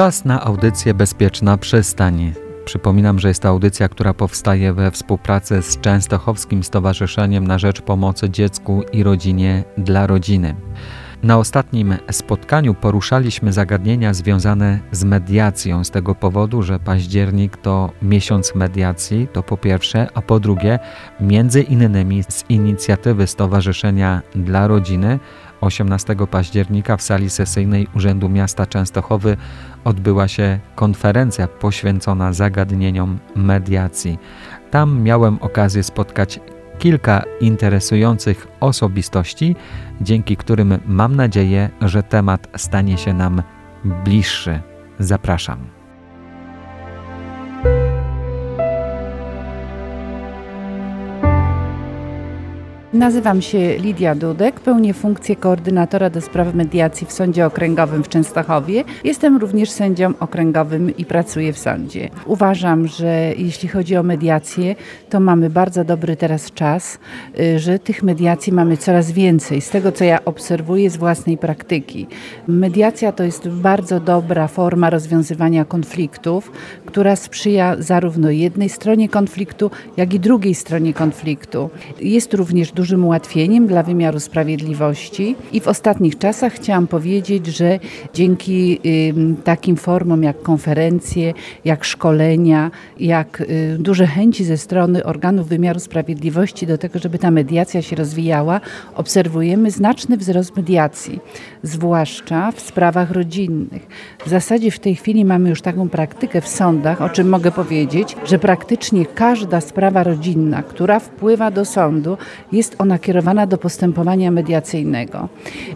Czas na audycję Bezpieczna Przystań. Przypominam, że jest to audycja, która powstaje we współpracy z Częstochowskim Stowarzyszeniem na Rzecz Pomocy Dziecku i Rodzinie dla Rodziny. Na ostatnim spotkaniu poruszaliśmy zagadnienia związane z mediacją, z tego powodu, że październik to miesiąc mediacji, to po pierwsze, a po drugie, między innymi z inicjatywy Stowarzyszenia dla Rodziny 18 października w sali sesyjnej Urzędu Miasta Częstochowy odbyła się konferencja poświęcona zagadnieniom mediacji. Tam miałem okazję spotkać kilka interesujących osobistości, dzięki którym mam nadzieję, że temat stanie się nam bliższy. Zapraszam. Nazywam się Lidia Dudek, pełnię funkcję koordynatora do spraw mediacji w Sądzie Okręgowym w Częstochowie. Jestem również sędzią okręgowym i pracuję w sądzie. Uważam, że jeśli chodzi o mediację, to mamy bardzo dobry teraz czas, y, że tych mediacji mamy coraz więcej. Z tego, co ja obserwuję z własnej praktyki. Mediacja to jest bardzo dobra forma rozwiązywania konfliktów, która sprzyja zarówno jednej stronie konfliktu, jak i drugiej stronie konfliktu. Jest również dużym ułatwieniem dla wymiaru sprawiedliwości i w ostatnich czasach chciałam powiedzieć, że dzięki takim formom jak konferencje, jak szkolenia, jak y, duże chęci ze strony organów wymiaru sprawiedliwości do tego, żeby ta mediacja się rozwijała, obserwujemy znaczny wzrost mediacji, zwłaszcza w sprawach rodzinnych. W zasadzie w tej chwili mamy już taką praktykę w sądach, o czym mogę powiedzieć, że praktycznie każda sprawa rodzinna, która wpływa do sądu, jest jest ona kierowana do postępowania mediacyjnego.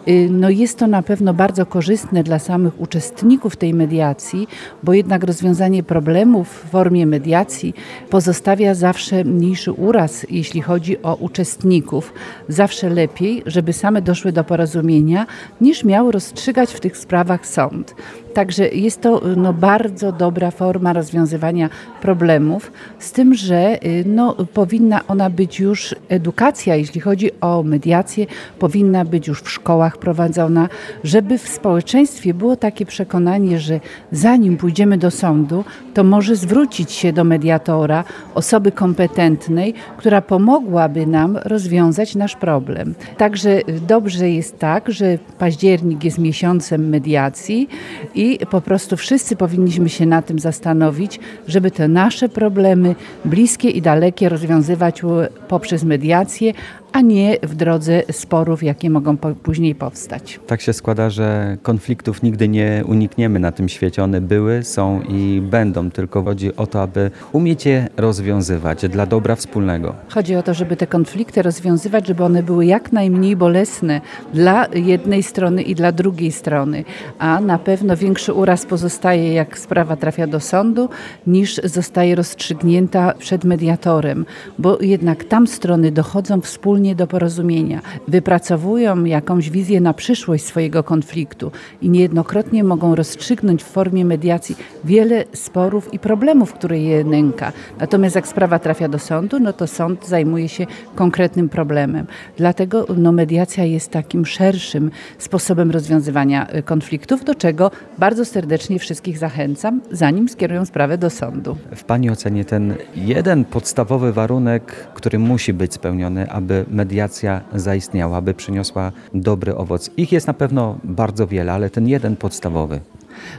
Y, no jest to na pewno bardzo korzystne dla samych uczestników tej mediacji, bo jednak rozwiązanie problemów w formie mediacji pozostawia zawsze mniejszy uraz, jeśli chodzi o uczestników. Zawsze lepiej, żeby same doszły do porozumienia, niż miał rozstrzygać w tych sprawach sąd. Także jest to no, bardzo dobra forma rozwiązywania problemów, z tym, że y, no, powinna ona być już edukacja, jeśli chodzi o mediację, powinna być już w szkołach prowadzona, żeby w społeczeństwie było takie przekonanie, że zanim pójdziemy do sądu, to może zwrócić się do mediatora, osoby kompetentnej, która pomogłaby nam rozwiązać nasz problem. Także dobrze jest tak, że październik jest miesiącem mediacji i po prostu wszyscy powinniśmy się na tym zastanowić, żeby te nasze problemy bliskie i dalekie rozwiązywać poprzez mediację, a nie w drodze sporów, jakie mogą po, później powstać. Tak się składa, że konfliktów nigdy nie unikniemy na tym świecie. One były, są i będą, tylko chodzi o to, aby umieć je rozwiązywać dla dobra wspólnego. Chodzi o to, żeby te konflikty rozwiązywać, żeby one były jak najmniej bolesne dla jednej strony i dla drugiej strony, a na pewno większy uraz pozostaje, jak sprawa trafia do sądu, niż zostaje rozstrzygnięta przed mediatorem, bo jednak tam strony dochodzą wspólnie wspólnie do porozumienia, wypracowują jakąś wizję na przyszłość swojego konfliktu i niejednokrotnie mogą rozstrzygnąć w formie mediacji wiele sporów i problemów, które je nęka. Natomiast jak sprawa trafia do sądu, no to sąd zajmuje się konkretnym problemem. Dlatego no, mediacja jest takim szerszym sposobem rozwiązywania y, konfliktów, do czego bardzo serdecznie wszystkich zachęcam, zanim skierują sprawę do sądu. W Pani ocenie ten jeden podstawowy warunek, który musi być spełniony, aby mediacja zaistniała, by przyniosła dobry owoc. Ich jest na pewno bardzo wiele, ale ten jeden podstawowy.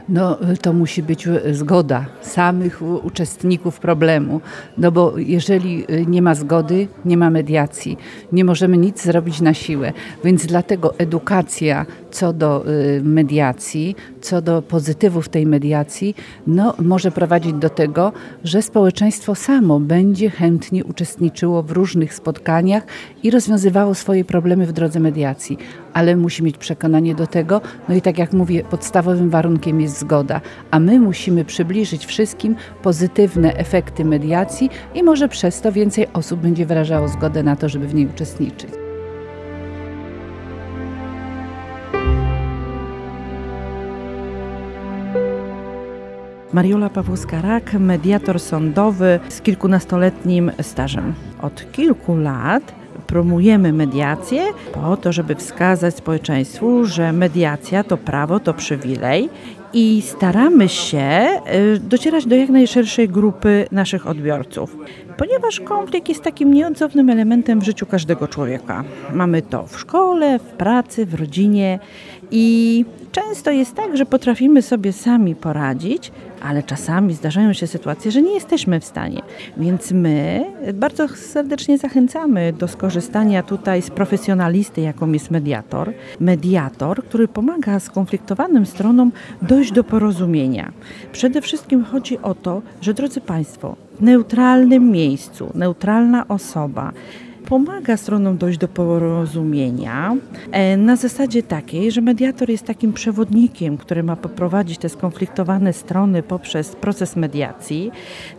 No to musi być zgoda samych uczestników problemu, no bo jeżeli nie ma zgody, nie ma mediacji, nie możemy nic zrobić na siłę. Więc dlatego edukacja co do y, mediacji, co do pozytywów tej mediacji, no, może prowadzić do tego, że społeczeństwo samo będzie chętnie uczestniczyło w różnych spotkaniach i rozwiązywało swoje problemy w drodze mediacji. Ale musi mieć przekonanie do tego, no i tak jak mówię, podstawowym warunkiem jest zgoda, a my musimy przybliżyć wszystkim pozytywne efekty mediacji i może przez to więcej osób będzie wyrażało zgodę na to, żeby w niej uczestniczyć. Mariola Pawłowska-Rak, mediator sądowy z kilkunastoletnim stażem. Od kilku lat promujemy mediację po to, żeby wskazać społeczeństwu, że mediacja to prawo, to przywilej i staramy się y, docierać do jak najszerszej grupy naszych odbiorców. Ponieważ konflikt jest takim nieodzownym elementem w życiu każdego człowieka. Mamy to w szkole, w pracy, w rodzinie i często jest tak, że potrafimy sobie sami poradzić, ale czasami zdarzają się sytuacje, że nie jesteśmy w stanie. Więc my bardzo serdecznie zachęcamy do skorzystania tutaj z profesjonalisty, jaką jest mediator. Mediator, który pomaga skonfliktowanym stronom dojść do porozumienia. Przede wszystkim chodzi o to, że drodzy Państwo, w neutralnym miejscu, neutralna osoba, pomaga stronom dojść do porozumienia e, na zasadzie takiej, że mediator jest takim przewodnikiem, który ma poprowadzić te skonfliktowane strony poprzez proces mediacji,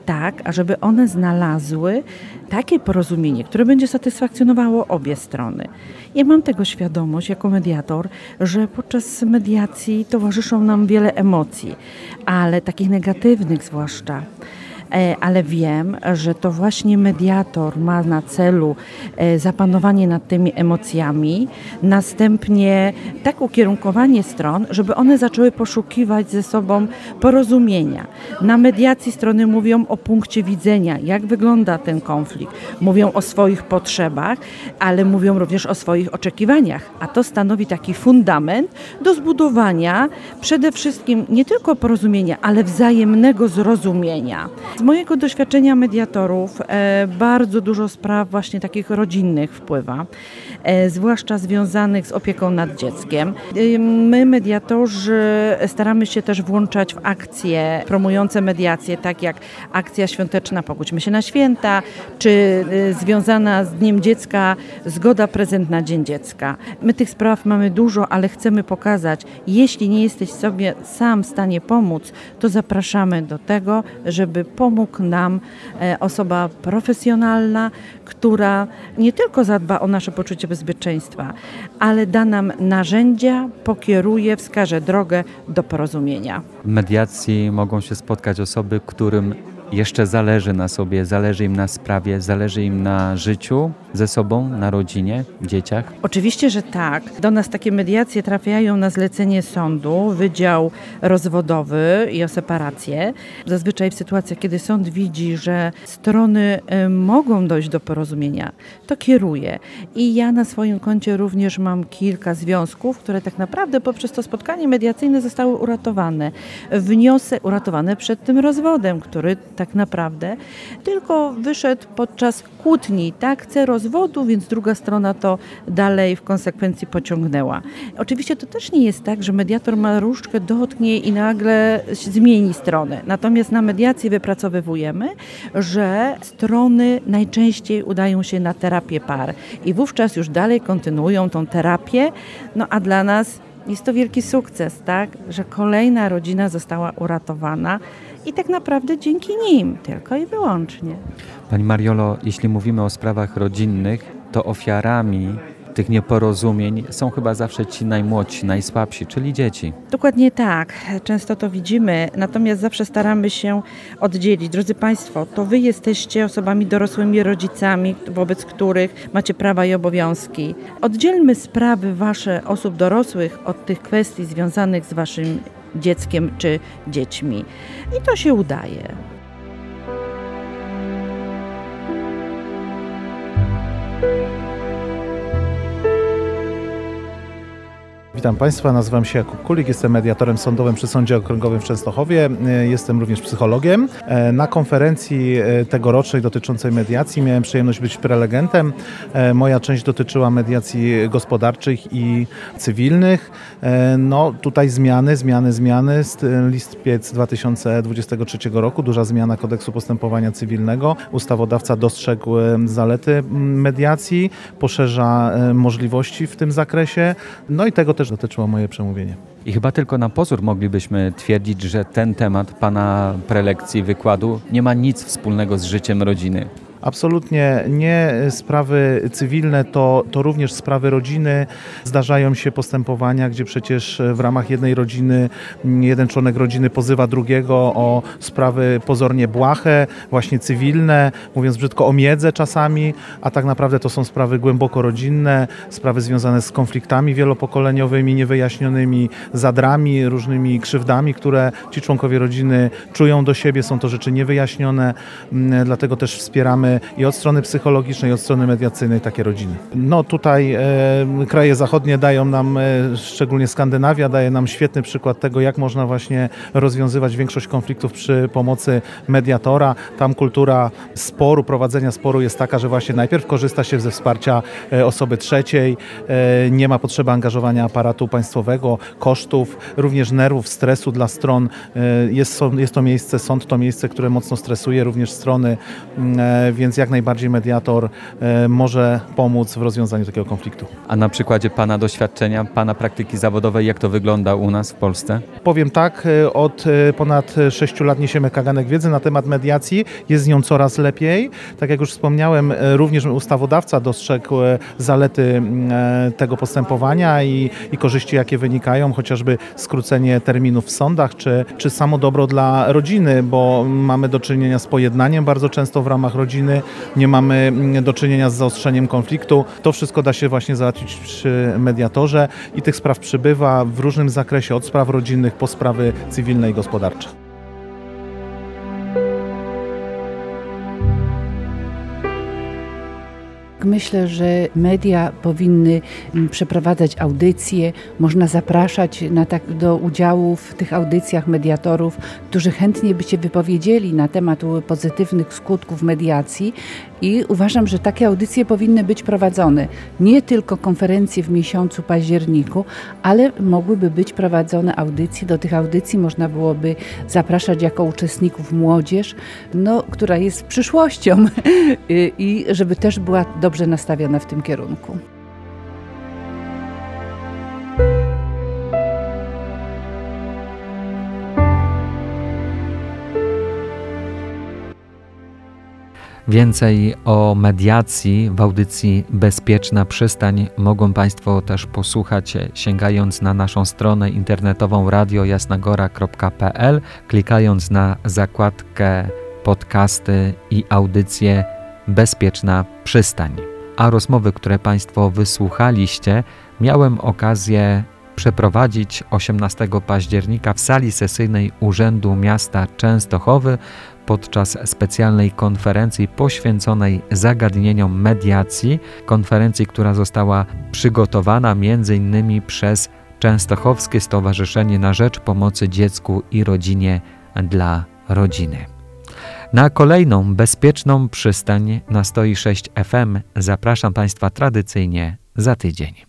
tak, ażeby one znalazły takie porozumienie, które będzie satysfakcjonowało obie strony. Ja mam tego świadomość jako mediator, że podczas mediacji towarzyszą nam wiele emocji, ale takich negatywnych zwłaszcza. E, ale wiem, że to właśnie mediator ma na celu e, zapanowanie nad tymi emocjami, następnie tak ukierunkowanie stron, żeby one zaczęły poszukiwać ze sobą porozumienia. Na mediacji strony mówią o punkcie widzenia, jak wygląda ten konflikt, mówią o swoich potrzebach, ale mówią również o swoich oczekiwaniach, a to stanowi taki fundament do zbudowania przede wszystkim nie tylko porozumienia, ale wzajemnego zrozumienia. Z mojego doświadczenia mediatorów e, bardzo dużo spraw właśnie takich rodzinnych wpływa, e, zwłaszcza związanych z opieką nad dzieckiem. E, my, mediatorzy, staramy się też włączać w akcje promujące mediację, tak jak akcja świąteczna Pogódźmy się na święta, czy związana z Dniem Dziecka Zgoda prezent na Dzień Dziecka. My tych spraw mamy dużo, ale chcemy pokazać, jeśli nie jesteś sobie sam w stanie pomóc, to zapraszamy do tego, żeby pomógł nam e, osoba profesjonalna, która nie tylko zadba o nasze poczucie bezpieczeństwa, ale da nam narzędzia, pokieruje, wskaże drogę do porozumienia. W mediacji mogą się spotkać osoby, którym jeszcze zależy na sobie, zależy im na sprawie, zależy im na życiu ze sobą, na rodzinie, dzieciach? Oczywiście, że tak. Do nas takie mediacje trafiają na zlecenie sądu, Wydział Rozwodowy i o separację. Zazwyczaj w sytuacjach, kiedy sąd widzi, że strony y, mogą dojść do porozumienia, to kieruje. I ja na swoim koncie również mam kilka związków, które tak naprawdę poprzez to spotkanie mediacyjne zostały uratowane. Wniosek uratowane przed tym rozwodem, który tak naprawdę tylko wyszedł podczas kłótni. Tak, chce rozwodu, więc druga strona to dalej w konsekwencji pociągnęła. Oczywiście to też nie jest tak, że mediator ma różdżkę, dotknie i nagle zmieni stronę. Natomiast na mediacji wypracowywujemy, że strony najczęściej udają się na terapię par i wówczas już dalej kontynuują tą terapię, no a dla nas jest to wielki sukces, tak, że kolejna rodzina została uratowana i tak naprawdę dzięki nim, tylko i wyłącznie. Pani Mariolo, jeśli mówimy o sprawach rodzinnych, to ofiarami tych nieporozumień są chyba zawsze ci najmłodsi, najsłabsi, czyli dzieci. Dokładnie tak, często to widzimy, natomiast zawsze staramy się oddzielić. Drodzy Państwo, to Wy jesteście osobami dorosłymi, rodzicami, wobec których macie prawa i obowiązki. Oddzielmy sprawy Wasze osób dorosłych od tych kwestii związanych z Waszym dzieckiem czy dziećmi. I to się udaje. Witam Państwa, nazywam się Jakub Kulik, jestem mediatorem sądowym przy Sądzie Okręgowym w Częstochowie, e, jestem również psychologiem. E, na konferencji e, tegorocznej dotyczącej mediacji miałem przyjemność być prelegentem. Moja część dotyczyła mediacji gospodarczych i cywilnych. No tutaj zmiany, zmiany, zmiany. Lipiec 2023 roku, duża zmiana kodeksu postępowania cywilnego. Ustawodawca dostrzegł zalety mediacji, poszerza możliwości w tym zakresie. No i tego też dotyczyło moje przemówienie. I chyba tylko na pozór moglibyśmy twierdzić, że ten temat Pana prelekcji, wykładu nie ma nic wspólnego z życiem rodziny. Absolutnie nie sprawy cywilne, to, to również sprawy rodziny. Zdarzają się postępowania, gdzie przecież w ramach jednej rodziny jeden członek rodziny pozywa drugiego o sprawy pozornie błahe, właśnie cywilne, mówiąc brzydko o miedzę czasami, a tak naprawdę to są sprawy głęboko rodzinne, sprawy związane z konfliktami wielopokoleniowymi, niewyjaśnionymi zadrami, różnymi krzywdami, które ci członkowie rodziny czują do siebie. Są to rzeczy niewyjaśnione, dlatego też wspieramy i od strony psychologicznej, i od strony mediacyjnej takie rodziny. No tutaj e, kraje zachodnie dają nam, e, szczególnie Skandynawia, daje nam świetny przykład tego, jak można właśnie rozwiązywać większość konfliktów przy pomocy mediatora. Tam kultura sporu, prowadzenia sporu jest taka, że właśnie najpierw korzysta się ze wsparcia e, osoby trzeciej, e, nie ma potrzeby angażowania aparatu państwowego, kosztów, również nerwów, stresu dla stron. E, jest, jest to miejsce, sąd to miejsce, które mocno stresuje również strony, więc jak najbardziej mediator może pomóc w rozwiązaniu takiego konfliktu. A na przykładzie Pana doświadczenia, Pana praktyki zawodowej, jak to wygląda u nas w Polsce? Powiem tak, od ponad 6 lat niesiemy kaganek wiedzy na temat mediacji, jest z nią coraz lepiej. Tak jak już wspomniałem, również ustawodawca dostrzegł zalety tego postępowania i, i korzyści, jakie wynikają, chociażby skrócenie terminów w sądach, czy, czy samo dobro dla rodziny, bo mamy do czynienia z pojednaniem bardzo często w ramach rodziny, nie mamy mm, do czynienia z zaostrzeniem konfliktu. To wszystko da się właśnie załatwić przy mediatorze i tych spraw przybywa w różnym zakresie, od spraw rodzinnych po sprawy cywilne i gospodarcze. Myślę, że media powinny mm, przeprowadzać audycje, można zapraszać tak, do udziału w tych audycjach mediatorów, którzy chętnie by się wypowiedzieli na temat pozytywnych skutków mediacji i uważam, że takie audycje powinny być prowadzone. Nie tylko konferencje w miesiącu październiku, ale mogłyby być prowadzone audycje. Do tych audycji można byłoby zapraszać jako uczestników młodzież, no, która jest przyszłością i żeby też była dobrze nastawiona w tym kierunku. Więcej o mediacji w audycji Bezpieczna Przystań mogą Państwo też posłuchać sięgając na naszą stronę internetową radiojasnagora.pl, klikając na zakładkę podcasty i audycje Bezpieczna Przystań. A rozmowy, które Państwo wysłuchaliście, miałem okazję przeprowadzić 18 października w sali sesyjnej Urzędu Miasta Częstochowy podczas specjalnej konferencji poświęconej zagadnieniom mediacji, konferencji, która została przygotowana m.in. przez Częstochowskie Stowarzyszenie na Rzecz Pomocy Dziecku i Rodzinie dla Rodziny. Na kolejną bezpieczną przystań na 106 FM zapraszam Państwa tradycyjnie za tydzień.